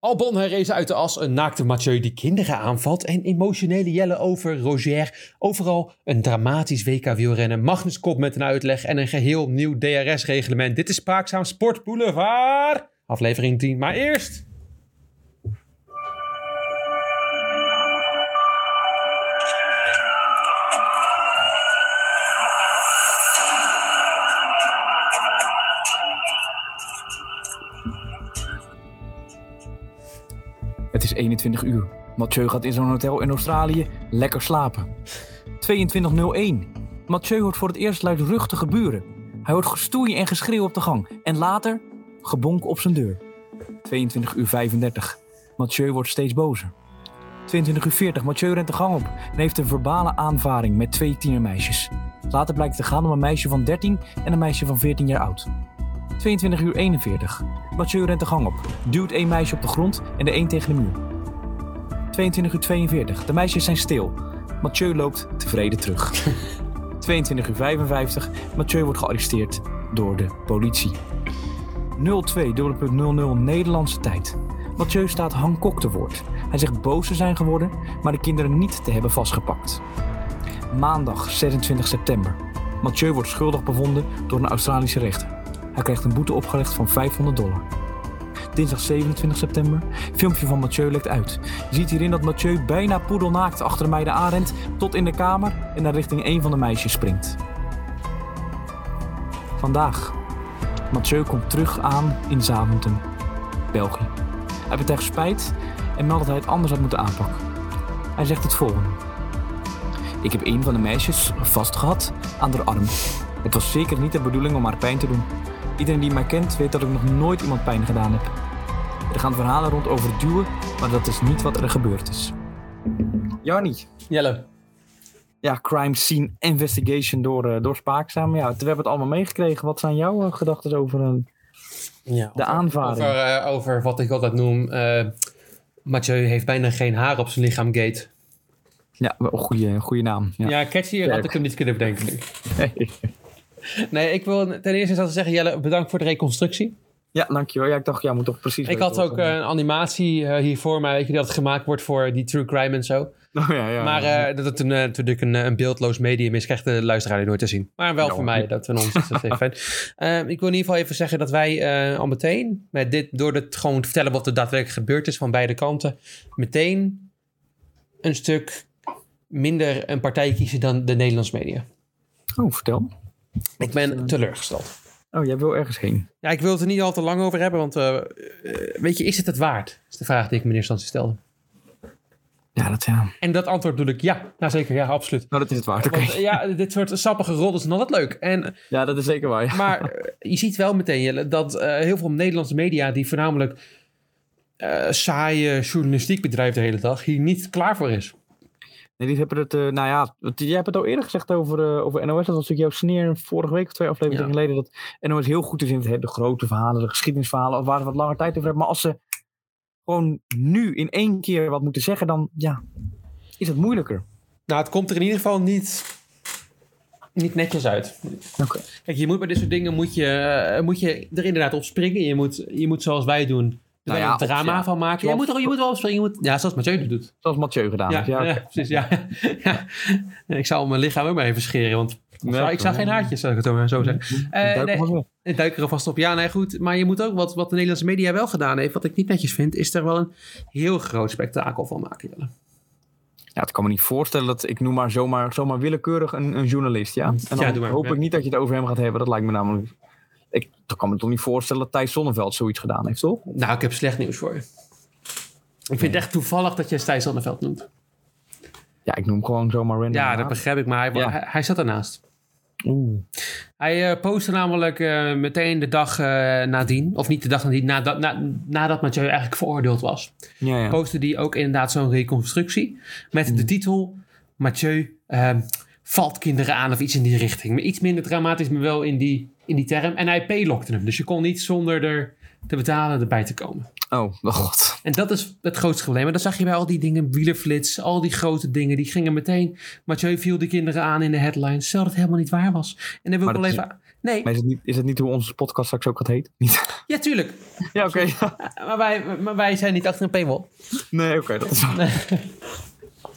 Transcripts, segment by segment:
Albon herrezen uit de as, een naakte Mathieu die kinderen aanvalt en emotionele jellen over Roger. Overal een dramatisch WK wielrennen, Magnus Kop met een uitleg en een geheel nieuw DRS-reglement. Dit is Spraakzaam Sport Boulevard, aflevering 10. Maar eerst... 21 uur. Mathieu gaat in zo'n hotel in Australië lekker slapen. 22.01. Mathieu hoort voor het eerst luidruchtige buren. Hij hoort gestoei en geschreeuw op de gang. En later gebonk op zijn deur. 22 uur 35. Mathieu wordt steeds bozer. 22 uur 40. Mathieu rent de gang op en heeft een verbale aanvaring met twee tienermeisjes. Later blijkt het te gaan om een meisje van 13 en een meisje van 14 jaar oud. 22 uur 41. Mathieu rent de gang op, duwt één meisje op de grond en de een tegen de muur. 22 uur 42. De meisjes zijn stil. Mathieu loopt tevreden terug. 22 uur 55. Mathieu wordt gearresteerd door de politie. 02.00 Nederlandse tijd. Mathieu staat Hancock te woord. Hij zegt boos te zijn geworden, maar de kinderen niet te hebben vastgepakt. Maandag 26 september. Mathieu wordt schuldig bevonden door een Australische rechter. Hij krijgt een boete opgelegd van 500 dollar. Dinsdag 27 september. Filmpje van Mathieu lekt uit. Je ziet hierin dat Mathieu bijna poedelnaakt achter de meiden aanrent tot in de kamer en naar richting een van de meisjes springt. Vandaag. Mathieu komt terug aan in Zaventem, België. Hij betuigt spijt en meldt dat hij het anders had moeten aanpakken. Hij zegt het volgende. Ik heb een van de meisjes vastgehad aan haar arm. Het was zeker niet de bedoeling om haar pijn te doen. Iedereen die mij kent weet dat ik nog nooit iemand pijn gedaan heb. Er gaan verhalen rond over duwen, maar dat is niet wat er gebeurd is. Jarni. Jelle. Ja, crime scene investigation door, uh, door Spaakzaam. Ja, we hebben het allemaal meegekregen. Wat zijn jouw uh, gedachten over uh, ja, de over, aanvaring? Over, over wat ik altijd noem... Mathieu heeft bijna geen haar op zijn lichaam gate. Ja, een goede, goede naam. Ja, ja catchy had ik hem niet kunnen bedenken. Nee. nee, ik wil ten eerste zeggen, Jelle, bedankt voor de reconstructie. Ja, dankjewel. Ja, ik dacht, ja, moet toch precies... Ik had ook een animatie uh, hier voor mij, weet je, dat gemaakt wordt voor die true crime en zo. Oh, ja, ja, maar uh, dat het een, natuurlijk een, een beeldloos medium is, krijgt de luisteraar die nooit te zien. Maar wel voor mij, dat van ons is dat even fijn. Uh, ik wil in ieder geval even zeggen dat wij uh, al meteen, met dit, door het gewoon te vertellen wat er daadwerkelijk gebeurd is van beide kanten, meteen een stuk minder een partij kiezen dan de Nederlandse media. Oh, vertel. Ik ben teleurgesteld. Oh, jij wil ergens heen. Ja, ik wil het er niet al te lang over hebben, want uh, weet je, is het het waard? is de vraag die ik me in eerste instantie stelde. Ja, dat ja. En dat antwoord bedoel ik ja. Nou zeker, ja, absoluut. Nou, dat is het waard. Oké. Want, ja, dit soort sappige rollen is altijd leuk. En, Ja, dat is zeker waar. ja. maar je ziet wel meteen, dat uh, heel veel Nederlandse media, die voornamelijk uh, saaie journalistiek bedrijven de hele dag, hier niet klaar voor is. Nee, die hebben het, uh, nou ja, jij hebt het al eerder gezegd over, uh, over NOS. Dat was natuurlijk jouw sneer vorige week of twee afleveringen Ja. geleden. Dat NOS heel goed is in het, de grote verhalen, de geschiedenisverhalen. Of waar ze wat langer tijd over hebben. Maar als ze gewoon nu in één keer wat moeten zeggen, dan ja, is het moeilijker. Nou, het komt er in ieder geval niet, niet netjes uit. Kijk, je moet bij dit soort dingen moet je, eh, moet je er inderdaad op springen. Je moet, je moet zoals wij doen Nou ja, een drama ja. van maken. Je moet, er, je moet wel springen. Je moet, ja, zoals Mathieu doet. Zoals Mathieu gedaan heeft. Ja, precies. Ja. ja. Ik zou mijn lichaam ook maar even scheren. Want Nee, ik zag geen haartjes, zou ik het zo- zo zeggen. Eh, Duik nee, duik er alvast op. Ja, nee, goed. Maar je moet ook, wat, wat de Nederlandse media wel gedaan heeft, wat ik niet netjes vind, is er wel een heel groot spektakel van maken. Jelle. Ja, het kan me niet voorstellen dat ik noem maar zomaar, zomaar willekeurig een, een journalist. Ja. En dan Ja, doe maar. hoop Ja. ik niet dat je het over hem gaat hebben. Dat lijkt me namelijk. Ik dat kan me toch niet voorstellen dat Thijs Zonneveld zoiets gedaan heeft, toch? Nou, ik heb slecht nieuws voor je. Ik vind het echt toevallig dat je Stijs Zonneveld noemt. Ja, ik noem gewoon zomaar random. Ja, dat begrijp ik, maar hij, Ja. hij, hij zat ernaast. Oeh. Hij eh, postte namelijk eh, meteen de dag eh, nadien, of niet de dag nadien, nadat, na, nadat Mathieu eigenlijk veroordeeld was. Ja, ja. Postte die ook inderdaad zo'n reconstructie met de titel Mathieu valt kinderen aan of iets in die richting. Maar iets minder dramatisch, maar wel in die, in die term. En hij paylokte hem, dus je kon niet zonder er te betalen erbij te komen. Oh, oh god. En dat is het grootste probleem. En dat zag je bij al die dingen, wielerflits, al die grote dingen, die gingen meteen. Mathieu viel de kinderen aan in de headlines, terwijl het helemaal niet waar was. En dan wil ik wel dat even, Nee, Maar is het niet, is het niet hoe onze podcast straks ook gaat heten? Niet. ja, tuurlijk. Ja, oké. Maar wij, maar wij zijn niet achter een paywall. Nee, oké, dat is Nee.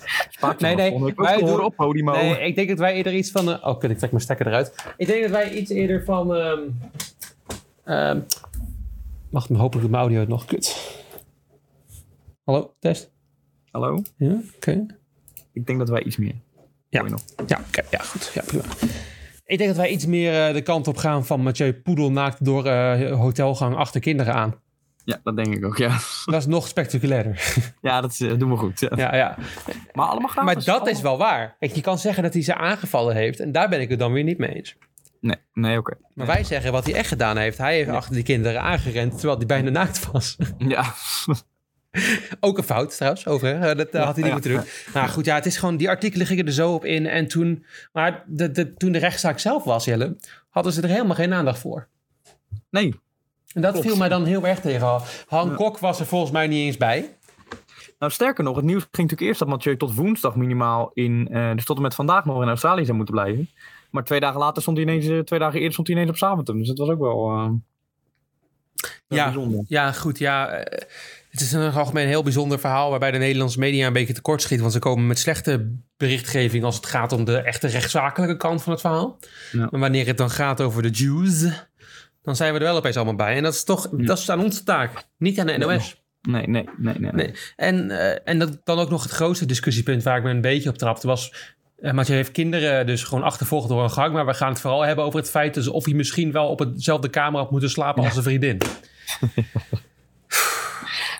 Nee, nee, Ik wij doen- op Podimo. Nee, ik denk dat wij eerder iets van... oh, kut, ik trek mijn stekker eruit. Ik denk dat wij iets eerder van... wacht, maar hopelijk doet mijn audio het nog. Kut. Hallo, test? Hallo? Ja, oké. Ik denk dat wij iets meer. Ja. Ja, oké, ja, goed. Ja, prima. Ik denk dat wij iets meer eh, de kant op gaan van Mathieu Poedel naakt door eh, hotelgang achter kinderen aan. Ja, dat denk ik ook, ja. Dat is nog spectaculairder. Ja, dat eh, doen we goed. Ja. ja, ja. Maar allemaal. Maar dat is wel waar. Kijk, je kan zeggen dat hij ze aangevallen heeft en daar ben ik het dan weer niet mee eens. Nee, nee oké. Maar wij zeggen wat hij echt gedaan heeft. Hij heeft achter die kinderen aangerend terwijl hij bijna naakt was. Ja. Ook een fout trouwens, over. hè? Dat eh, had hij niet ja, moeten doen. Nou goed, ja, het is gewoon, die artikelen gingen er zo op in. En toen, maar de, de, toen de rechtszaak zelf was, Jelle, hadden ze er helemaal geen aandacht voor. Nee. En dat Klopt. viel mij dan heel erg tegen. Han Ja. Kok was er volgens mij niet eens bij. Nou, sterker nog, het nieuws ging natuurlijk eerst dat Mathieu tot woensdag minimaal in, eh dus tot en met vandaag nog in Australië zou moeten blijven. Maar twee dagen later stond hij ineens, eh, twee dagen eerder stond hij ineens op Zaventem. Dus dat was ook wel, eh, wel Ja. bijzonder. Ja, goed, ja. Het is het algemeen een heel bijzonder verhaal waarbij de Nederlandse media een beetje tekort schiet. Want ze komen met slechte berichtgeving als het gaat om de echte rechtszakelijke kant van het verhaal. Ja. Maar wanneer het dan gaat over de Jews, dan zijn we er wel opeens allemaal bij. En dat is toch, dat is aan onze taak, niet aan de NOS. Nee, nee, nee, nee. Nee. En, eh, en dat, dan ook nog het grootste discussiepunt waar ik me een beetje op trapte was... Uh, Mathieu heeft kinderen dus gewoon achtervolgd door een gang. Maar we gaan het vooral hebben over het feit dus of hij misschien wel op hetzelfde kamer had moeten slapen als zijn vriendin.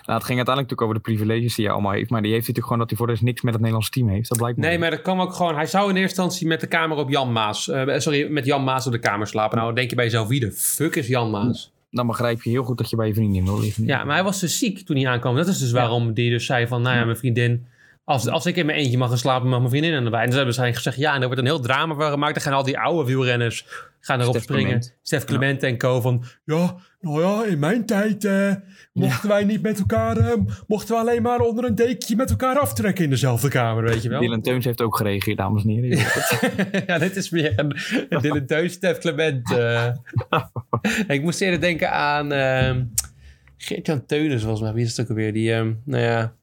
Nou, het ging uiteindelijk natuurlijk over de privileges die hij allemaal heeft. Maar die heeft hij natuurlijk gewoon dat hij voor de rest niks met het Nederlandse team heeft. Dat blijkt Nee, maar dat kwam ook gewoon... Hij zou in eerste instantie met de kamer op Jan Maas... eh, sorry, met Jan Maas op de kamer slapen. Nou, dan denk je bij jezelf, wie de fuck is Jan Maas? Dan begrijp je heel goed dat je bij je vriendin wil liggen. Ja, maar hij was dus ziek toen hij aankwam. Dat is dus waarom die dus zei van... Nou ja, mijn vriendin... Als, als ik in mijn eentje mag gaan slapen, mag mijn vriendin erbij. En dan hebben ze waarschijnlijk gezegd... Ja, en er wordt een heel drama van gemaakt. Dan gaan al die oude wielrenners gaan erop Stef springen. Clement. Stef Clement en co. Van... Ja, nou ja, in mijn tijd eh, mochten wij niet met elkaar... eh, mochten we alleen maar onder een dekentje met elkaar aftrekken in dezelfde kamer, weet je wel. Dylan Teuns heeft ook gereageerd, dames en heren. ja, dit is meer een, een Dylan Teus, Stef Clement. eh. ik moest eerder denken aan ehm Geert-Jan Teunis, volgens mij. Wie is het ook alweer? Die, ehm, nou ja,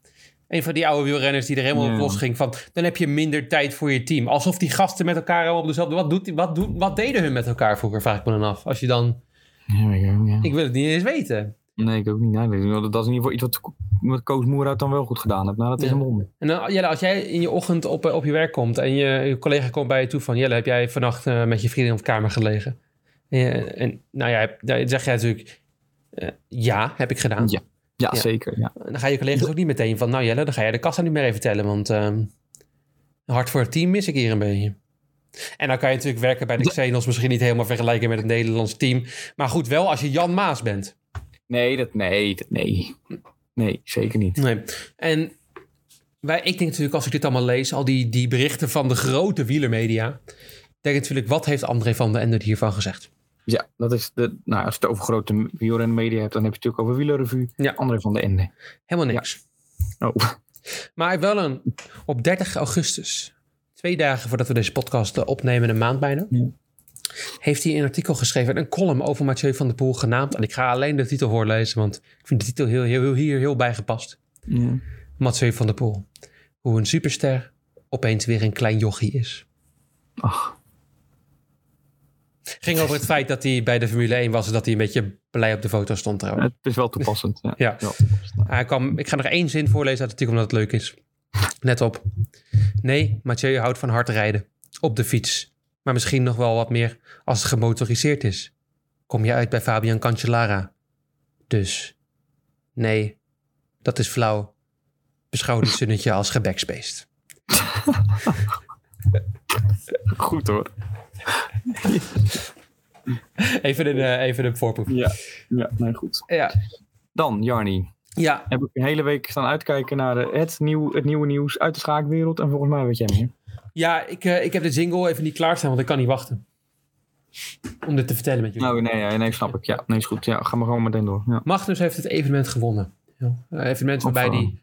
een van die oude wielrenners die er helemaal op los ging. Van, dan heb je minder tijd voor je team. Alsof die gasten met elkaar allemaal op dezelfde... Wat, doet, wat, wat deden hun met elkaar vroeger, vraag ik me dan af. Als je dan... Ja, ik ook, ja. Ik wil het niet eens weten. Nee, ik ook niet. Nee, dat is in ieder geval iets wat, wat Koos Moerhout dan wel goed gedaan heeft. Nou, dat is een wonder. En dan, Jelle, als jij in je ochtend op, eh, op je werk komt en je, je collega komt bij je toe van... Jelle, heb jij vannacht eh, met je vriendin op de kamer gelegen? En, en nou ja, dan zeg jij natuurlijk... eh, ja, heb ik gedaan. Ja. Ja, Ja. zeker. Ja. En dan ga je collega's ook niet meteen van... Nou Jelle, dan ga jij de kassa niet meer even tellen. Want ehm hard voor het team mis ik hier een beetje. En dan kan je natuurlijk werken bij de Xenos... misschien niet helemaal vergelijken met het Nederlands team. Maar goed, wel als je Jan Maas bent. Nee, dat, nee, dat, nee. Nee, zeker niet. Nee. En wij, ik denk natuurlijk als ik dit allemaal lees... al die, die berichten van de grote wielermedia... denk ik natuurlijk, wat heeft André van den Ende hiervan gezegd? Ja, dat is de, nou, als je het over grote wielrenmedia hebt, dan heb je het natuurlijk over Wielerrevue. Ja. André van de Ende. Helemaal niks. Oh. Maar hij wel een... Op 30 augustus, twee dagen voordat we deze podcast eh, opnemen, een maand bijna... Ja. heeft hij een artikel geschreven, een column over Mathieu van der Poel genaamd. En ik ga alleen de titel voorlezen, want ik vind de titel heel, heel, heel, hier heel bijgepast. Ja. Mathieu van der Poel. Hoe een superster opeens weer een klein jochie is. Ach, Ging over het feit dat hij bij de Formule 1 was en dat hij een beetje blij op de foto stond trouwens. het is wel toepassend. Ja. Ja. Hij kwam, ik ga nog één zin voorlezen uit het artikel omdat het leuk is. Let op. Nee, Mathieu houdt van hard rijden. Op de fiets. Maar misschien nog wel wat meer als het gemotoriseerd is. Kom je uit bij Fabian Cancellara. Dus. Nee, dat is flauw. Beschouw dit zinnetje als gebackspace. Goed hoor. Even een, eh, even een voorproef. Ja, ja nee, goed. Ja. Dan, Jarni. ja, Heb ik een hele week staan uitkijken naar de, het, nieuw, het nieuwe nieuws uit de schaakwereld. En volgens mij weet jij meer. ja ik, eh, ik heb de jingle even niet klaarstaan, want ik kan niet wachten. Om dit te vertellen met jullie. Nou, nee, nee, nee, snap ik. Ja, nee, is goed. Ja, ga maar gewoon meteen door. Ja. Magnus heeft het evenement gewonnen. Ja, een evenement waarbij hij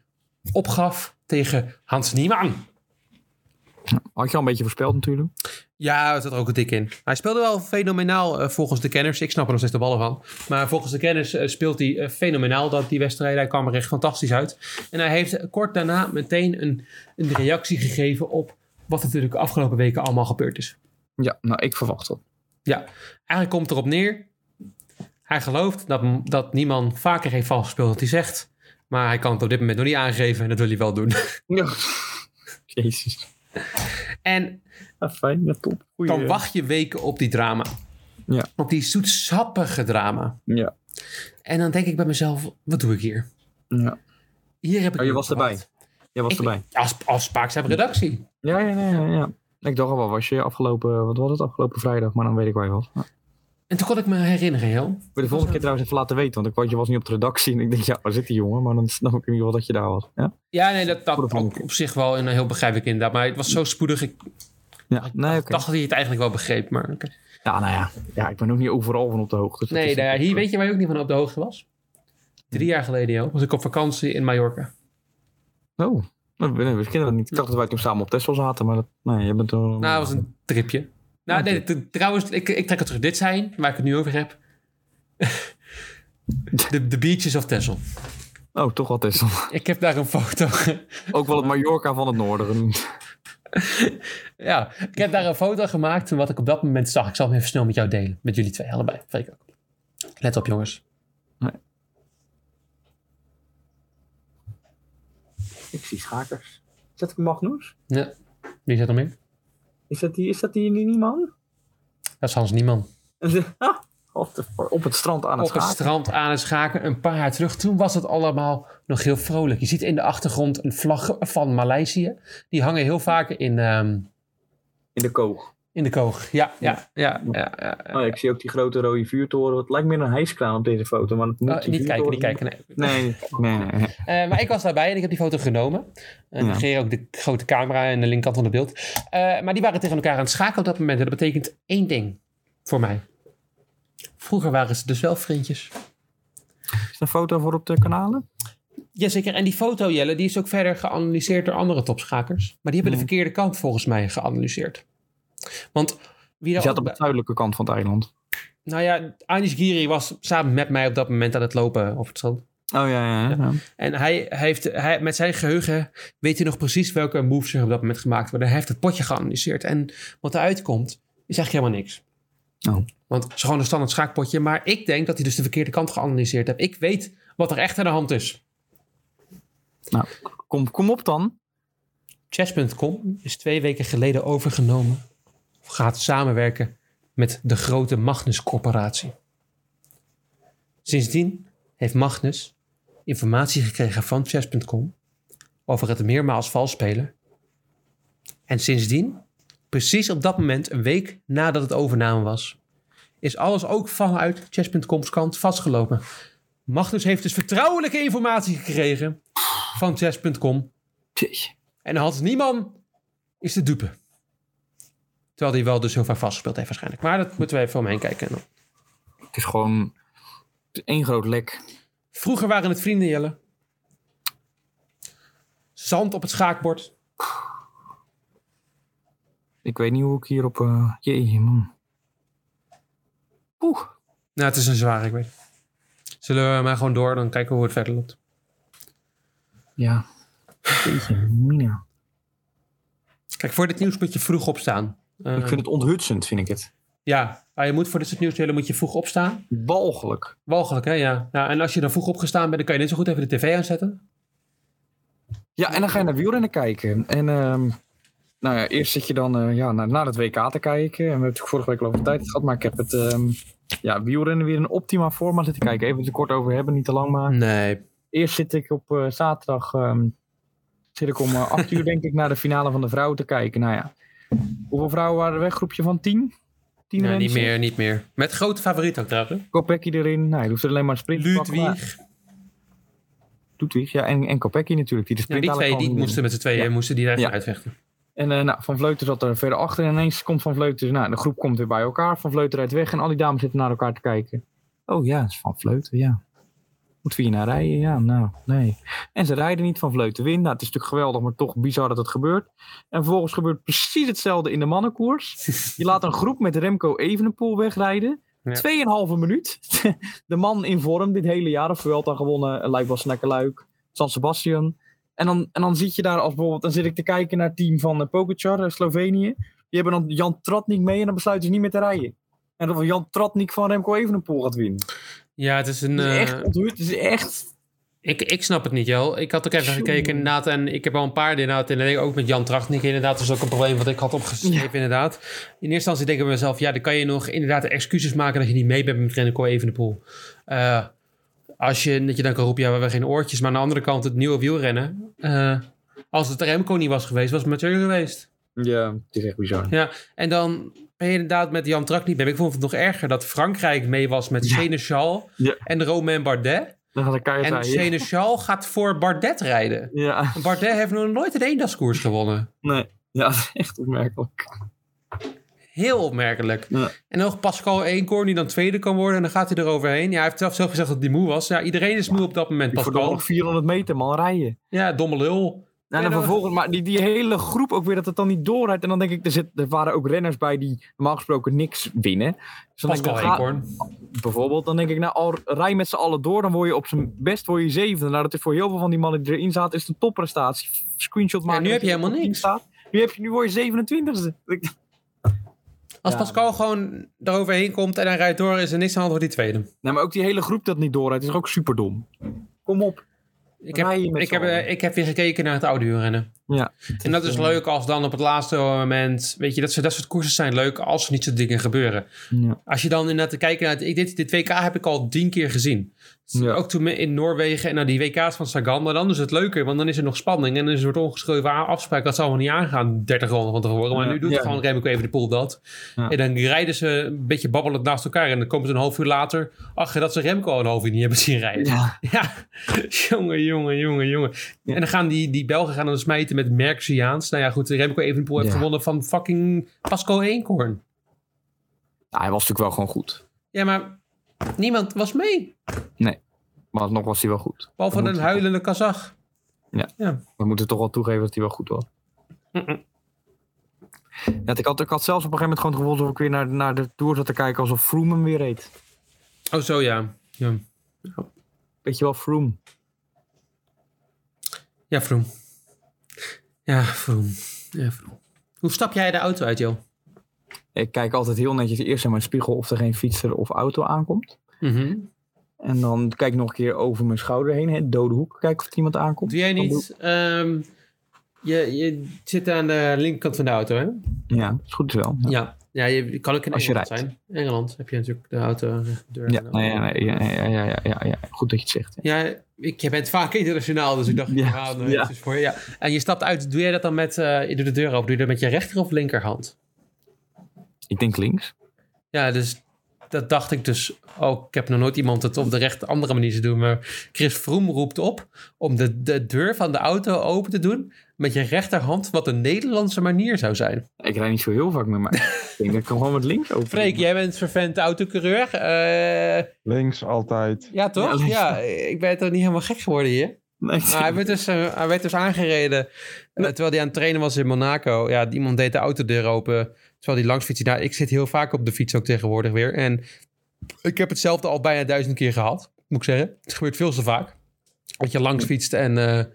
opgaf tegen Hans Niemann. Had je al een beetje voorspeld natuurlijk. Ja, het zat er ook een dik in. Hij speelde wel fenomenaal eh, volgens de kenners. Ik snap er nog steeds de ballen van. Maar volgens de kenners eh, speelt hij eh, fenomenaal dat die wedstrijd. Hij kwam er echt fantastisch uit. En hij heeft kort daarna meteen een, een reactie gegeven op wat er natuurlijk de afgelopen weken allemaal gebeurd is. Ja, nou, ik verwacht dat. Ja, eigenlijk komt het erop neer. Hij gelooft dat, dat niemand vaker heeft vastgespeeld wat hij zegt. Maar hij kan het op dit moment nog niet aangeven en dat wil hij wel doen. Ja. Jezus. En Ja, fijn, ja, top. Goeie, dan wacht je weken op die drama. Ja. Op die zoetsappige drama. Ja. En dan denk ik bij mezelf, wat doe ik hier? ja. Hier heb ik Oh, je was gehad. erbij. Jij was Ik- erbij. Als, als Spaakzaam redactie. Ja, ja, ja, ja, ja. Ik dacht al wel, was je afgelopen, wat was het, afgelopen vrijdag, maar dan weet ik waar je was. Ja. En toen kon ik me herinneren, heel. Wil je de volgende keer trouwens even laten weten, want ik wou, je was niet op de redactie en ik denk, ja, waar zit die jongen? Maar dan snap ik in ieder geval dat je daar was. Ja, Ja, nee, dat, dat op zich wel een heel begrijpelijk inderdaad. Maar het was zo spoedig. Ik ja. nee, dacht dat hij het eigenlijk wel begreep. Maar. Ja, nou ja. ja, ik ben ook niet overal van op de hoogte. dus Nee, nou ja, hier weet je waar je ook niet van op de hoogte was? Drie jaar geleden, joh, was ik op vakantie in Mallorca. Oh, nee, we we kennen dat niet. Ik dacht dat wij toen samen op Tesla zaten, maar dat, nee, je bent. Nou, dat was een tripje. Nou, nee, trouwens, ik, ik trek het terug. Dit zijn, waar ik het nu over heb. de, de beaches of Texel. Oh, toch wel Tesla. Ik heb daar een foto. ook wel het Mallorca van het noorden genoemd. ja, ik heb daar een foto gemaakt van wat ik op dat moment zag. Ik zal hem even snel met jou delen. Met jullie twee, allebei. Freek ook. Let op, jongens. Ik zie schakers. Is dat Magnus? Ja. Wie zit er meer? Is dat die, is dat die? Dat is Hans Nieman. op, de- op het strand aan het Op het schaken. strand aan het schaken een paar jaar terug. Toen was het allemaal nog heel vrolijk. Je ziet in de achtergrond een vlag van Maleisië. Die hangen heel vaak in, ehm, In de koog. In de koog. Ja, ja, ja. ja, ja. Oh, ik zie ook die grote rode vuurtoren. Het lijkt meer een hijskraan op deze foto. Maar het moet Oh, die niet kijken, niet kijken. Nee. Nee, nee, nee. nee. Eh, maar ik was daarbij en ik heb die foto genomen. En Ja. ik geef ook de grote camera en de linkerkant van het beeld. Eh, maar die waren tegen elkaar aan het schaken op dat moment. En dat betekent één ding voor mij. Vroeger waren ze dus wel vriendjes. Is er een foto voor op de kanalen? Jazeker. En die foto, Jelle, die is ook verder geanalyseerd door andere topschakers. Maar die hebben de Hmm. verkeerde kant volgens mij geanalyseerd. Want wie Je zat op de zuidelijke kant van het eiland. Nou ja, Anish Giri was samen met mij op dat moment aan het lopen op het strand. Oh ja, ja, ja. En hij heeft, hij, met zijn geheugen weet hij nog precies welke moves er op dat moment gemaakt worden. Hij heeft het potje geanalyseerd. En wat eruit komt, is eigenlijk helemaal niks. Oh. Want het is gewoon een standaard schaakpotje. Maar ik denk dat hij dus de verkeerde kant geanalyseerd heeft. Ik weet wat er echt aan de hand is. Nou, kom, kom op dan. Chess.com is twee weken geleden overgenomen. Gaat samenwerken met de grote Magnus Corporatie. Sindsdien heeft Magnus informatie gekregen van Chess.com over het meermaals vals spelen. En sindsdien, precies op dat moment, een week nadat het overname was, is alles ook vanuit Chess.com's kant vastgelopen. Magnus heeft dus vertrouwelijke informatie gekregen van Chess.com en Hans Nieman is de dupe. Terwijl hij wel dus heel vaak vastgespeeld heeft waarschijnlijk. Maar dat moeten we even omheen kijken. Het is gewoon één groot lek. Vroeger waren het vrienden, Jelle. Zand op het schaakbord. Ik weet niet hoe ik hierop... eh Jee, man. Oeh. Nou, het is een zware, ik weet. Zullen we maar gewoon door, dan kijken we hoe het verder loopt. Ja. Jeetje, mina. Kijk, voor dit nieuws moet je vroeg opstaan. Ik vind het onthutsend, vind ik het. Ja, maar je moet voor dit soort nieuws Jelle, moet je vroeg opstaan. Balgelijk. Walgelijk, hè? Ja. ja. En als je dan vroeg opgestaan bent, dan kan je net zo goed even de tv aanzetten. Ja, en dan ga je naar wielrennen kijken. En ehm, nou ja, eerst zit je dan eh, ja, naar, naar het WK te kijken. En we hebben het vorige week al over tijd gehad. Maar ik heb het ehm, ja, wielrennen weer in optima forma zitten kijken. Even er kort over hebben, niet te lang maar. Nee. Eerst zit ik op eh, zaterdag... ehm, zit ik om eh, acht uur denk ik naar de finale van de vrouwen te kijken. Nou ja, hoeveel vrouwen waren er weg? Groepje van tien? Tien Nee, niet meer, niet meer. Met grote favoriet ook trouwens. Kopecky erin. Nou, je hoeft er alleen maar een sprint te pakken. Ludwig. Ludwig, ja. En, en Kopecky natuurlijk. Die de Ja, sprint die twee die moesten met z'n tweeën Ja. moesten die daar Ja. uitvechten. En eh, nou, Van Vleuten zat er verder achter. En ineens komt Van Vleuten... Nou, de groep komt weer bij elkaar. Van Vleuten rijdt weg. En al die dames zitten naar elkaar te kijken. Oh ja, dat is Van Vleuten, ja. Moet Viena rijden? Ja, nou, nee. En ze rijden niet van vleut te win. Nou, het is natuurlijk geweldig, maar toch bizar dat het gebeurt. En vervolgens gebeurt precies hetzelfde in de mannenkoers. Je laat een groep met Remco Evenepoel wegrijden. Ja. Tweeënhalve minuut. De man in vorm dit hele jaar. Of Vuelta gewonnen, Luik Luik, San Sebastian. En dan, en dan zit je daar als bijvoorbeeld... Dan zit ik te kijken naar het team van uh, Pogacar, eh, Slovenië. Die hebben dan Jan Tratnik mee en dan besluiten ze niet meer te rijden. En dan Jan Tratnik van Remco Evenepoel gaat winnen. Ja, het is een... Het is eh, echt onthuurd. Het is echt... Ik, ik snap het niet, Jel. Ik had ook even gekeken inderdaad. En ik heb al een paar inderdaad. En ook met Jan Trachtnik inderdaad. Dat is ook een probleem wat ik had opgeschreven Ja. inderdaad. In eerste instantie denk ik bij mezelf. Ja, dan kan je nog inderdaad excuses maken dat je niet mee bent met Remco Evenepoel. Eh als je, dat je dan kan roepen, ja, we hebben geen oortjes. Maar aan de andere kant, het nieuwe wielrennen. eh, als het Remco niet was geweest, was het Mathieu geweest. Ja, het is echt bizar. Ja, en dan ben je inderdaad met Jan Trak niet mee. Ik vond het nog erger dat Frankrijk mee was met Ja. Seneschal Ja. en Romain Bardet. Dan gaat En rijden. Seneschal gaat voor Bardet rijden. Ja, Bardet heeft nog nooit een eendagskoers gewonnen. nee. Ja, dat is echt opmerkelijk. Heel opmerkelijk. Ja. En nog Pascal Eenkorn die dan tweede kan worden. En dan gaat hij eroverheen. Ja, hij heeft zelf zelf gezegd dat hij moe was. Ja, iedereen is moe op dat moment. Pascal. nog 400 meter man rijden. Ja, domme lul. En Ja, dan vervolgens, maar die, die hele groep ook weer dat het dan niet doorrijdt. En dan denk ik, er, zit, er waren ook renners bij die normaal gesproken niks winnen. Dus dan denk ik, Pascal dan ga- Eenkorn. bijvoorbeeld, dan denk ik, nou, al rij met z'n allen door, dan word je op zijn best word je zevende. Nou, dat is voor heel veel van die mannen die erin zaten, is een topprestatie. Screenshot maken. nu dat heb je helemaal niks. Staat. Nu, heb je, nu word je 27ste. Ik- Als Ja. Pascal gewoon eroverheen komt en hij rijdt door, is er niks aan de hand voor die tweede. Nee, maar ook die hele groep dat niet doorrijdt, is ook super dom. Kom op. Ik heb, ik, heb, eh, ik heb weer gekeken naar het oude wielrennen. Ja. En dat is leuk als dan op het laatste moment... Weet je, dat, soort- dat soort koersen zijn leuk als er niet zo'n dingen gebeuren. ja. Als je dan inderdaad kijkt naar... het- Ik, dit, dit WK heb ik al tien keer gezien. Ja. Ook toen in Noorwegen en naar die WK's van Sagan. Maar dan is het leuker, want dan is er nog spanning. En dan is er een soort ongeschreven afspraak. Dat zal wel niet aangaan, 30 ronden van tevoren. Maar Ja. nu doet Ja. gewoon Remco even de pool dat. Ja. En dan rijden ze een beetje babbelend naast elkaar. En dan komen ze een half uur later achter dat ze Remco al een half uur niet hebben zien rijden. Ja. Ja, jongen, jongen, jongen, jongen. Ja. En dan gaan die, die Belgen gaan dan smijten met Merciaans. Nou ja, goed, Remco Evenepoel heeft Ja. gewonnen van fucking Pascal Eenkorn. Nou, hij was natuurlijk wel gewoon goed. Ja, maar niemand was mee. Maar alsnog was hij wel goed. Behalve een huilende Kazach. We moeten toch wel toegeven dat hij wel goed was. Ja, ik, had, ik had zelfs op een gegeven moment gewoon het gevoel alsof ik weer naar, naar de Tour zat te kijken alsof Froome hem weer reed. Oh, zo ja. Ja, Weet je wel, Froome. ja Vroom. Ja, Vroom. Ja, Vroom. Hoe stap jij de auto uit, joh? Ik kijk altijd heel netjes eerst in mijn spiegel of er geen fietser of auto aankomt. Mhm. En dan kijk ik nog een keer over mijn schouder heen, hè, dode hoek, kijken of er iemand aankomt. Doe jij niet... ehm, je, je zit aan de linkerkant van de auto, hè? Ja, dat is goed wel. Ja, Ja. Ja, je kan ook in Als Engeland rijdt. zijn. Engeland heb je natuurlijk de auto. de deur ja, nee, ja, nee, ja, ja, ja, ja, goed dat je het zegt. Ja, ik, je bent vaak internationaal, dus ik dacht, Ja, nou, voor je. Ja. En je stapt uit, doe jij dat dan met, je doet de deur open, doe je dat met je rechter of linkerhand? Ik denk links. Ja, dus dat dacht ik dus ook. Ik heb nog nooit iemand het op de recht andere manier zien doen. Maar Chris Froome roept op om de, de deur van de auto open te doen met je rechterhand, wat een Nederlandse manier zou zijn. Ik rijd niet zo heel vaak met mij. ik denk dat ik hem gewoon met links open. Freek, jij bent vervent autocoureur. Eh Links altijd. ja, toch? Ja, ik ben toch niet helemaal gek geworden hier. Nee, hij, werd dus, eh, hij werd dus aangereden eh, terwijl hij aan het trainen was in Monaco. Ja, iemand deed de autodeur open terwijl hij langs fietste. Nou, ik zit heel vaak op de fiets ook tegenwoordig weer. En ik heb hetzelfde al bijna duizend keer gehad, moet ik zeggen. Het gebeurt veel te vaak. Dat je langs fietst en eh,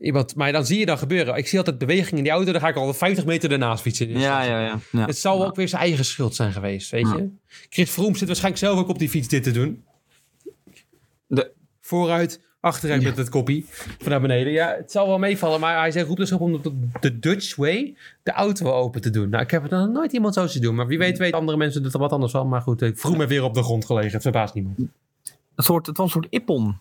iemand... Maar dan zie je dan gebeuren. Ik zie altijd beweging in die auto, dan ga ik al 50 meter ernaast fietsen. Dus ja, ja, ja. ja. Het zal ook weer zijn eigen schuld zijn geweest, weet je. Chris Froome zit waarschijnlijk zelf ook op die fiets dit te doen. De- Vooruit, achteruit met het koppie van naar beneden. Ja, het zal wel meevallen, maar hij zegt, roept dus op om de, Dutch way de auto open te doen. Nou, ik heb het nog nooit iemand zo zien doen, maar wie weet weten andere mensen er wat anders van. Maar goed, eh, Froome heeft weer op de grond gelegen, het verbaast niemand. Een soort, het was een soort ippon.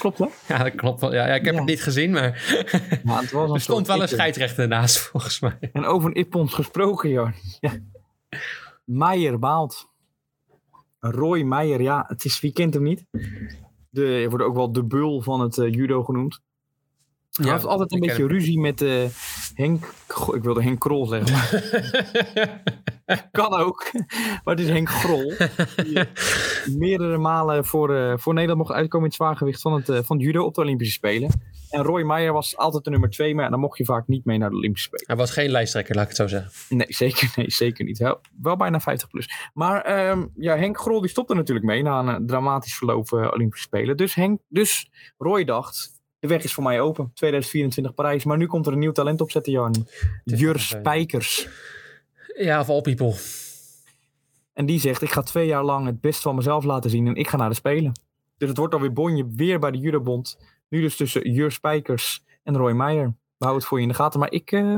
Klopt hè? Ja, dat klopt wel. Ja, ja ik heb Ja. het niet gezien, maar het was er stond wel een scheidsrechter naast, volgens mij. En over een ippons gesproken, joh. Ja. Meijer baalt. Roy Meijer, ja, het is, wie kent hem niet? De, wordt ook wel de bul van het eh, judo genoemd. Hij heeft altijd een beetje ruzie met, eh, Henk, Goh, ik wilde Henk Krol zeggen. maar- kan ook. Maar het is Henk Grol. Die meerdere malen voor, eh, voor Nederland mocht uitkomen in het zwaargewicht van het, eh, van het judo op de Olympische Spelen. En Roy Meijer was altijd de nummer twee, maar dan mocht je vaak niet mee naar de Olympische Spelen. Hij was geen lijsttrekker, laat ik het zo zeggen. Nee, zeker, nee, zeker niet. Wel, wel bijna 50 plus. Maar ehm, ja, Henk Grol die stopte natuurlijk mee na een eh, dramatisch verloop eh, Olympische Spelen. Dus, Henk, dus Roy dacht, de weg is voor mij open. 2024 Parijs. Maar nu komt er een nieuw talent opzetten, is Jur fijn. Spijkers. Ja, of all people. En die zegt, ik ga twee jaar lang het best van mezelf laten zien en ik ga naar de Spelen. Dus het wordt alweer bonje weer bij de judobond. Nu dus tussen Jur Spijkers en Roy Meijer. We houden het voor je in de gaten. Maar ik, eh,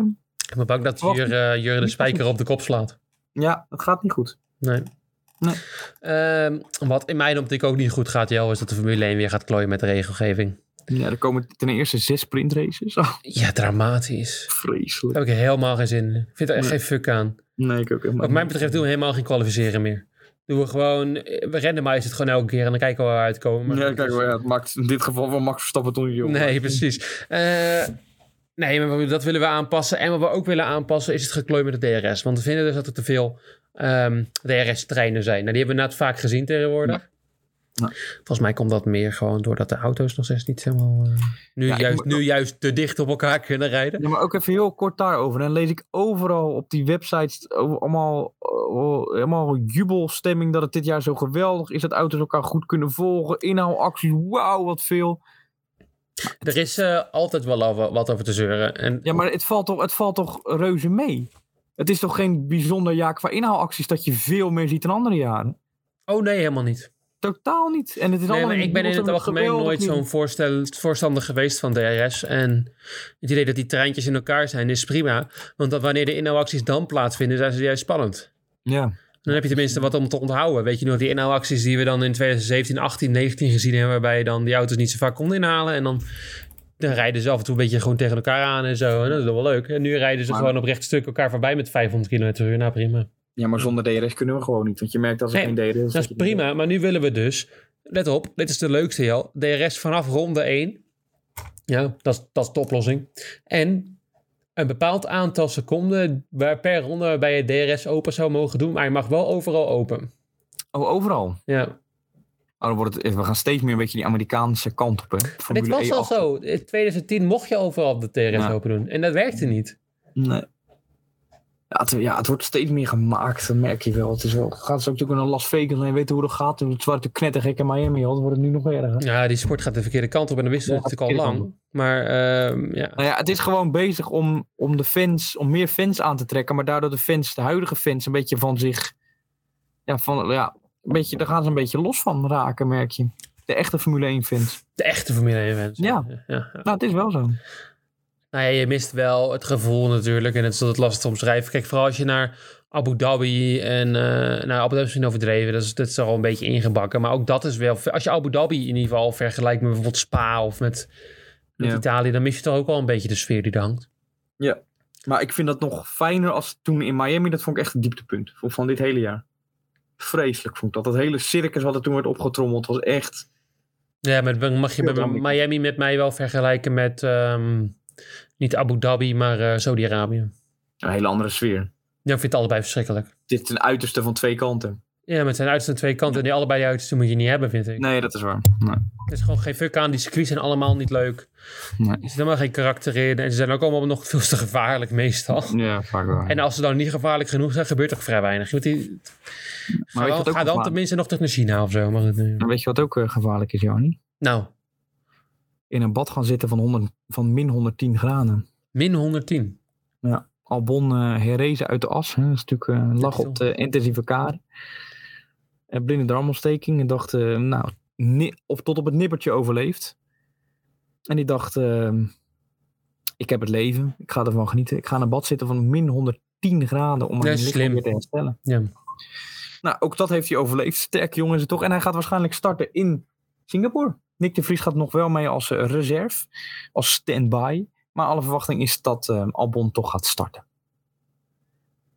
Ik ben bang dat. Jur, eh, Jur de spijker op de kop slaat. ja, het gaat niet goed. Nee. Nee. Ehm, wat in mijn optiek ook niet goed gaat, Jel, is dat de Formule 1 weer gaat klooien met de regelgeving. Ja, er komen ten eerste zes sprintraces. Oh, Ja, dramatisch. vreselijk. Daar heb ik helemaal geen zin in. Ik vind er echt Nee. geen fuck aan. Nee, ik ook helemaal Wat mij betreft doen we helemaal geen kwalificeren meer. Doen we gewoon, we het gewoon elke keer en dan kijken we waar we uitkomen. Maar Ja, kijk, maar ja, het maakt in dit geval wel Max Verstappen niet op. Nee, precies. Eh, nee, maar dat willen we aanpassen. En wat we ook willen aanpassen is het geklooi met de DRS. Want we vinden dus dat er te veel ehm, DRS-treinen zijn. Nou, die hebben we net vaak gezien tegenwoordig. Ja. Volgens mij komt dat meer gewoon doordat de auto's nog steeds niet helemaal... eh, nu, Ja, juist, nu juist te dicht op elkaar kunnen rijden. Ja, maar ook even heel kort daarover. Dan lees ik overal op die websites allemaal, oh, allemaal jubelstemming dat het dit jaar zo geweldig is. Dat auto's elkaar goed kunnen volgen. Inhaalacties, wauw, wat veel. Er is eh, altijd wel over, wat over te zeuren. En Ja, maar het valt toch, het valt toch reuze mee? Het is toch geen bijzonder jaar qua inhaalacties dat je veel meer ziet dan andere jaren? Oh nee, helemaal niet. Totaal niet. En het is Nee, maar ik ben in het algemeen nooit zo'n voorstel, voorstander geweest van DRS. En het idee dat die treintjes in elkaar zijn is prima. Want dat wanneer de inhaalacties dan plaatsvinden, zijn ze juist spannend. Ja. Dan heb je tenminste wat om te onthouden. Weet je nog, die inhaalacties die we dan in 2017, 18, 19 gezien hebben... waarbij je dan die auto's niet zo vaak konden inhalen. En dan, dan rijden ze af en toe een beetje gewoon tegen elkaar aan en zo. En dat is wel leuk. En nu rijden ze Maar- gewoon op recht stuk elkaar voorbij met 500 km per uur. Nou, prima. Ja, maar zonder DRS kunnen we gewoon niet. Want je merkt als er Nee, geen DRS is. Dat is prima, maar nu willen we dus... Let op, dit is de leukste, Jel. DRS vanaf ronde 1. Ja, dat is, dat is de oplossing. En een bepaald aantal seconden waar per ronde waarbij je DRS open zou mogen doen. Maar je mag wel overal open. Oh, overal. Ja. Oh, dan wordt het, we gaan steeds meer een beetje die Amerikaanse kant op. Hè? Formule dit was E al achter- zo. In 2010 mocht je overal de DRS Ja. open doen. En dat werkte niet. Nee. Ja het, ja, het wordt steeds meer gemaakt, dat merk je wel. Het is wel, gaat ze ook natuurlijk naar Las Vegas en je weet hoe dat gaat. Het was natuurlijk knettergek in Miami, dan wordt het nu nog erger. Ja, die sport gaat de verkeerde kant op. En dat wisten we Ja, natuurlijk al lang. Maar ehm, ja. Nou ja, het is gewoon bezig om, om de fans, om meer fans aan te trekken, maar daardoor de fans, de huidige fans, een beetje van zich, ja, van, ja, een beetje, daar gaan ze een beetje los van raken, merk je. De echte Formule 1 fans. De echte Formule 1 fans. Ja. ja, ja. Nou, het is wel zo. Nou ja, je mist wel het gevoel natuurlijk. En het is altijd lastig te omschrijven. Kijk, vooral als je naar Abu Dhabi en... eh nou, Abu Dhabi is misschien overdreven. Dat is, dat is al een beetje ingebakken. Maar ook dat is wel... Als je Abu Dhabi in ieder geval vergelijkt met bijvoorbeeld Spa of met, met Ja. Italië... dan mis je toch ook wel een beetje de sfeer die er hangt. Maar ik vind dat nog fijner als toen in Miami, dat vond ik echt het dieptepunt van, van dit hele jaar. Vreselijk vond ik dat. Dat hele circus wat er toen werd opgetrommeld was echt... Ja, maar mag je bij. Miami met mij wel vergelijken met... ehm, niet Abu Dhabi, maar eh Saudi-Arabië. Een hele andere sfeer. Ja, ik vind het allebei verschrikkelijk. Dit is een uiterste van twee kanten. Ja, met zijn uiterste twee kanten. En die allebei die uiterste moet je niet hebben, vind ik. Nee, dat is waar. Nee. Er is gewoon geen fuck aan. Die circuits zijn allemaal niet leuk. Nee. Er zit helemaal geen karakter in. En ze zijn ook allemaal nog veel te gevaarlijk meestal. Ja, vaak wel. En als ze dan niet gevaarlijk genoeg zijn, gebeurt er vrij weinig. Je moet die... Ga, wel- ook ga dan gevaarlijk- tenminste nog terug naar China of zo. Maar nee. Weet je wat ook eh, gevaarlijk is, Jani? Nou, In een bad gaan zitten van, 100, van min 110 graden. min 110. Ja. Albon eh herrezen uit de as. Hè. Dat is natuurlijk eh, lag op de intensieve kaart. En blinde darmontsteking. En dacht, eh, nou, of tot op het nippertje overleefd. En die dacht, eh, ik heb het leven. Ik ga ervan genieten. Ik ga in een bad zitten van min 110 graden om mijn lichaam weer te herstellen. Ja. Nou, ook dat heeft hij overleefd. Sterk jongen is het toch. En hij gaat waarschijnlijk starten in Singapore. Nick de Vries gaat nog wel mee als eh, reserve. Als stand-by. Maar alle verwachting is dat eh, Albon toch gaat starten.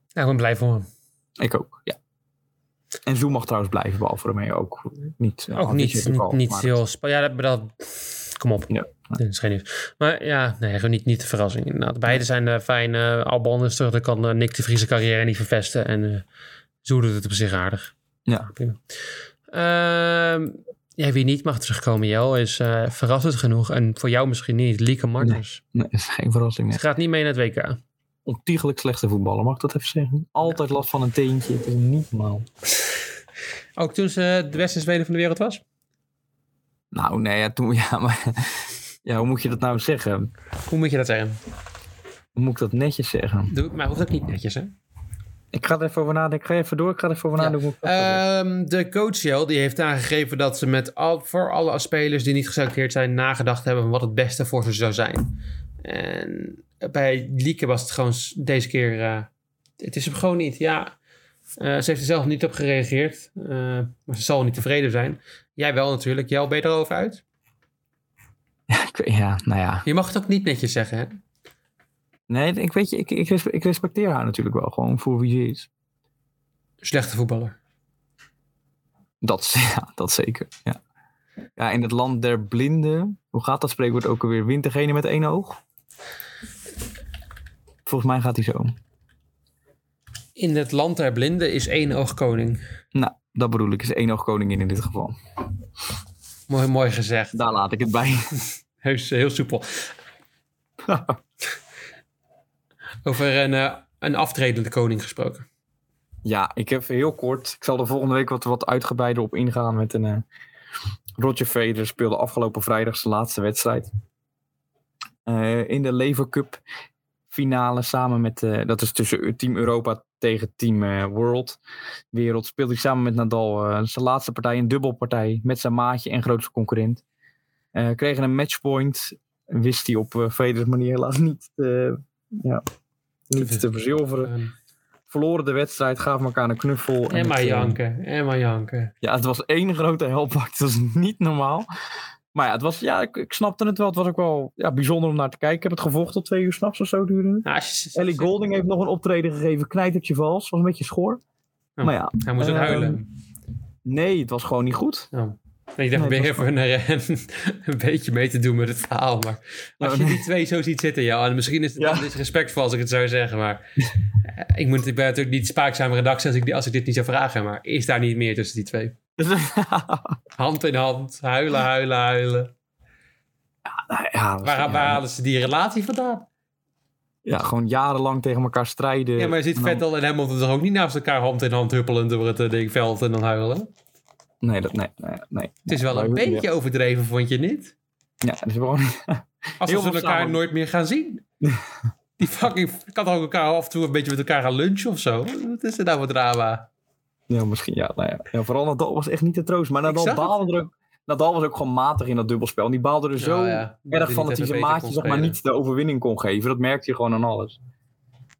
Ja, ik ben blij voor hem. Ik ook, ja. En Zoe mag trouwens blijven, behalve Romeo ook niet. eh, Ook niet, niet, niet maar heel... Ja, dat, Kom op. Ja. Dat is geen nieuws. Maar ja, nee, gewoon niet, niet de verrassing. Inderdaad. Beide zijn uh, fijn. Uh, Albon is terug. Dan kan uh, Nick de Vriese carrière niet vervesten. En uh, zo doet het op zich aardig. Ja. Prima. Ja, wie niet mag terugkomen, Jel, is uh, verrassend genoeg. En voor jou misschien niet, Lieke Martens. Nee, geen verrassing. Nee. Ze gaat niet mee naar het WK. Ontiegelijk slechte voetballer, mag ik dat even zeggen? Altijd last van een teentje, het is niet normaal. Ook toen ze de beste speler van de wereld was? Nou, nee, ja, toen, ja, maar ja, hoe moet je dat nou zeggen? Hoe moet je dat zeggen? Hoe moet ik dat netjes zeggen? Doe, maar hoeft ook niet netjes, hè? Ik ga er even over nadenken. Ik ga even door. Ik ga er even over nadenken. Ja. Um, de coach Jel, die heeft aangegeven dat ze met al, voor alle spelers die niet geselecteerd zijn nagedacht hebben wat het beste voor ze zou zijn. En bij Lieke was het gewoon deze keer. Uh, het is hem gewoon niet. Ja, uh, ze heeft er zelf niet op gereageerd. Uh, maar ze zal niet tevreden zijn. Jij wel natuurlijk. Jel, ben je erover uit? Ja, ik, ja, nou ja. Je mag het ook niet netjes zeggen, hè? Nee, ik weet je, ik, ik, ik respecteer haar natuurlijk wel gewoon voor wie ze is. Slechte voetballer. Dat, ja, dat zeker, ja. Ja, in het land der blinden, hoe gaat dat spreekwoord ook alweer? Wint degene met één oog? Volgens mij gaat hij zo. In het land der blinden is één oog koning. Nou, dat bedoel ik, is één oog koningin in dit geval. Mooi, mooi gezegd. Daar laat ik het bij. Heus, heel soepel. Over een, uh, een aftredende koning gesproken. Ja, ik heb heel kort. Ik zal er volgende week wat, wat uitgebreider op ingaan met een. Uh, Roger Federer speelde afgelopen vrijdag zijn laatste wedstrijd. Uh, in de Lever Cup finale samen met. dat is tussen Team Europa tegen Team World. Wereld speelde hij samen met Nadal zijn laatste partij, een dubbelpartij. Met zijn maatje en grootste concurrent. kregen een matchpoint. Wist hij op Federer's manier helaas niet. ja, niet te verzilveren. Verloren de wedstrijd, gaven elkaar een knuffel. En, en maar janken, en maar janken. Ja, het was één grote helpak. Het was niet normaal. Maar ja, het was, ja ik, ik, snapte het wel. Het was ook wel ja, bijzonder om naar te kijken. Ik heb het gevolgd tot twee uur s'nachts of zo duurde. Nou, Ellie Golding heeft nog een optreden gegeven. Knijtertje vals. Was een beetje schoor. Oh, maar ja. Hij moest ook uh, huilen. Nee, het was gewoon niet goed. Oh. Ik dacht, nee, even een, een, een, beetje mee te doen met het verhaal. Maar als je die twee zo ziet zitten, ja, en misschien is het ja. disrespectvol als ik het zou zeggen. Maar ik, moet, ik ben natuurlijk niet spaakzame redactie als ik, als ik dit niet zou vragen. Maar is daar niet meer tussen die twee? hand in hand, huilen, huilen, huilen. Ja, ja, waar, halen ze die relatie vandaan? Ja, gewoon jarenlang tegen elkaar strijden. Ja, maar je ziet Vettel en Hamilton toch ook niet naast elkaar hand in hand huppelend door het uh, veld en dan huilen? Nee, dat, nee, nee, nee. Het is wel een beetje overdreven, vond je niet? Ja, het is gewoon... Als we elkaar samen. nooit meer gaan zien. Die fucking... kan ook elkaar af en toe een beetje met elkaar gaan lunchen of zo. Wat is er nou voor drama? Ja, misschien ja. Nou ja. ja vooral Nadal was echt niet te troost. Maar Nadal baalde er ook... Nadal was ook gewoon matig in dat dubbelspel. En die baalde er zo ja, ja. erg van dat hij zijn maatje zeg maar, niet de overwinning kon geven. Dat merkte je gewoon aan alles.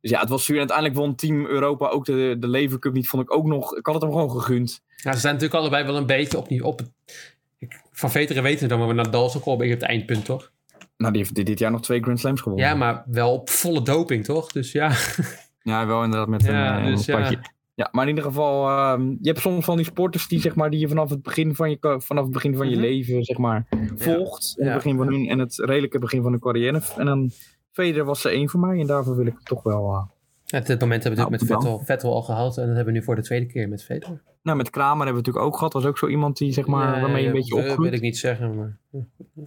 Dus ja, het was zuur. Uiteindelijk won Team Europa ook de, de Lever Cup niet. Vond ik ook nog... Ik had het hem gewoon gegund. Ja, ze zijn natuurlijk allebei wel een beetje op... op ik, van Veteren weten dan, maar Nadal is ook beetje op het eindpunt, toch? Nou, die heeft dit jaar nog twee Grand Slams gewonnen. Ja, maar wel op volle doping, toch? Dus ja. Ja, wel inderdaad met ja, een, dus, een. Ja. ja. maar in ieder geval, uh, je hebt soms van die sporters die, zeg maar, die je vanaf het begin van je, vanaf het begin van je mm-hmm. leven zeg maar, volgt. Ja. In het begin van hun, en het redelijke begin van hun carrière. En dan Federer was er één voor mij en daarvoor wil ik toch wel... Uh, ja, dit moment hebben we natuurlijk nou, met Vettel, Vettel al gehad en dat hebben we nu voor de tweede keer met Vettel. Nou, met Kramer hebben we natuurlijk ook gehad. Was ook zo iemand die, zeg maar, waarmee je een beetje opgroeit. Dat wil ik niet zeggen, maar...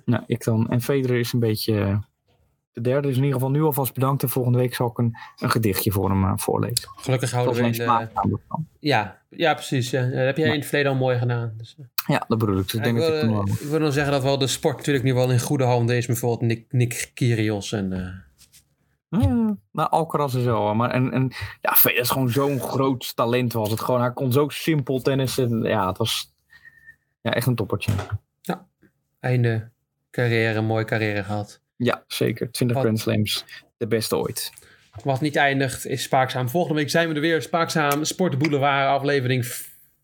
Nou, ik dan. En Federer is een beetje de derde. Dus in ieder geval nu alvast bedankt. En volgende week zal ik een, een gedichtje voor hem uh, voorlezen. Gelukkig houden we in de... Ja, ja, precies. Ja. Dat heb jij ja. in het verleden al mooi gedaan. Dus, ja, dat bedoel ik. Dus ik, denk wil, dat ik, ik wil dan zeggen dat wel de sport natuurlijk nu wel in goede handen is. Bijvoorbeeld Nick, Nick Kyrgios en... Uh, ja, nou, Alcaraz is wel. Maar en, en ja, Federer is gewoon zo'n groot talent was het gewoon. Hij kon zo simpel tennissen. Ja, het was ja, echt een toppertje. Ja, einde carrière, mooie carrière gehad. Ja, zeker. 20 Wat, Grand Slams, de beste ooit. Wat niet eindigt is Spaakzaam. Volgende week zijn we er weer. Spaakzaam, Sport Boulevard, aflevering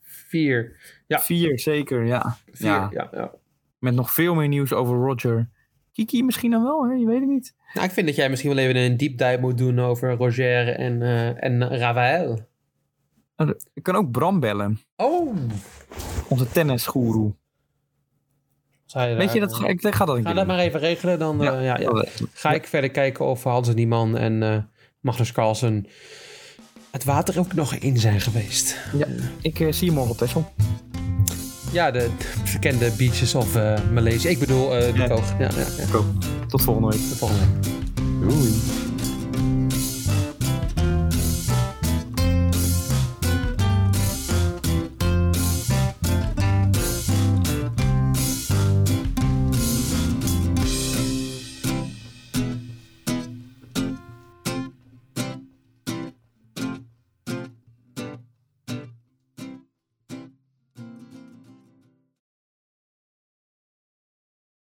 4. Ja. 4, zeker, ja. Vier, ja. Ja, ja. Met nog veel meer nieuws over Roger. Kiki misschien dan wel, hè? je weet het niet. Nou, ik vind dat jij misschien wel even een deep dive moet doen over Roger en, uh, en Rafael. Ik kan ook Bram bellen. Oh! Onze tennisgoeroe. Zij, Weet je, dat ga, ik ga dat een Ga keer dat maar even regelen. Dan eh, ja, ja, ga ik verder kijken of Hans Nieman en eh Magnus Carlsen het water ook nog in zijn geweest. Ja, ik eh, zie je morgen op Texel. Ja, de bekende beaches of eh Maleisië. Ik bedoel, eh de Ja. Koog. Ja, ja, ja. Tot volgende week. De volgende week. Doei.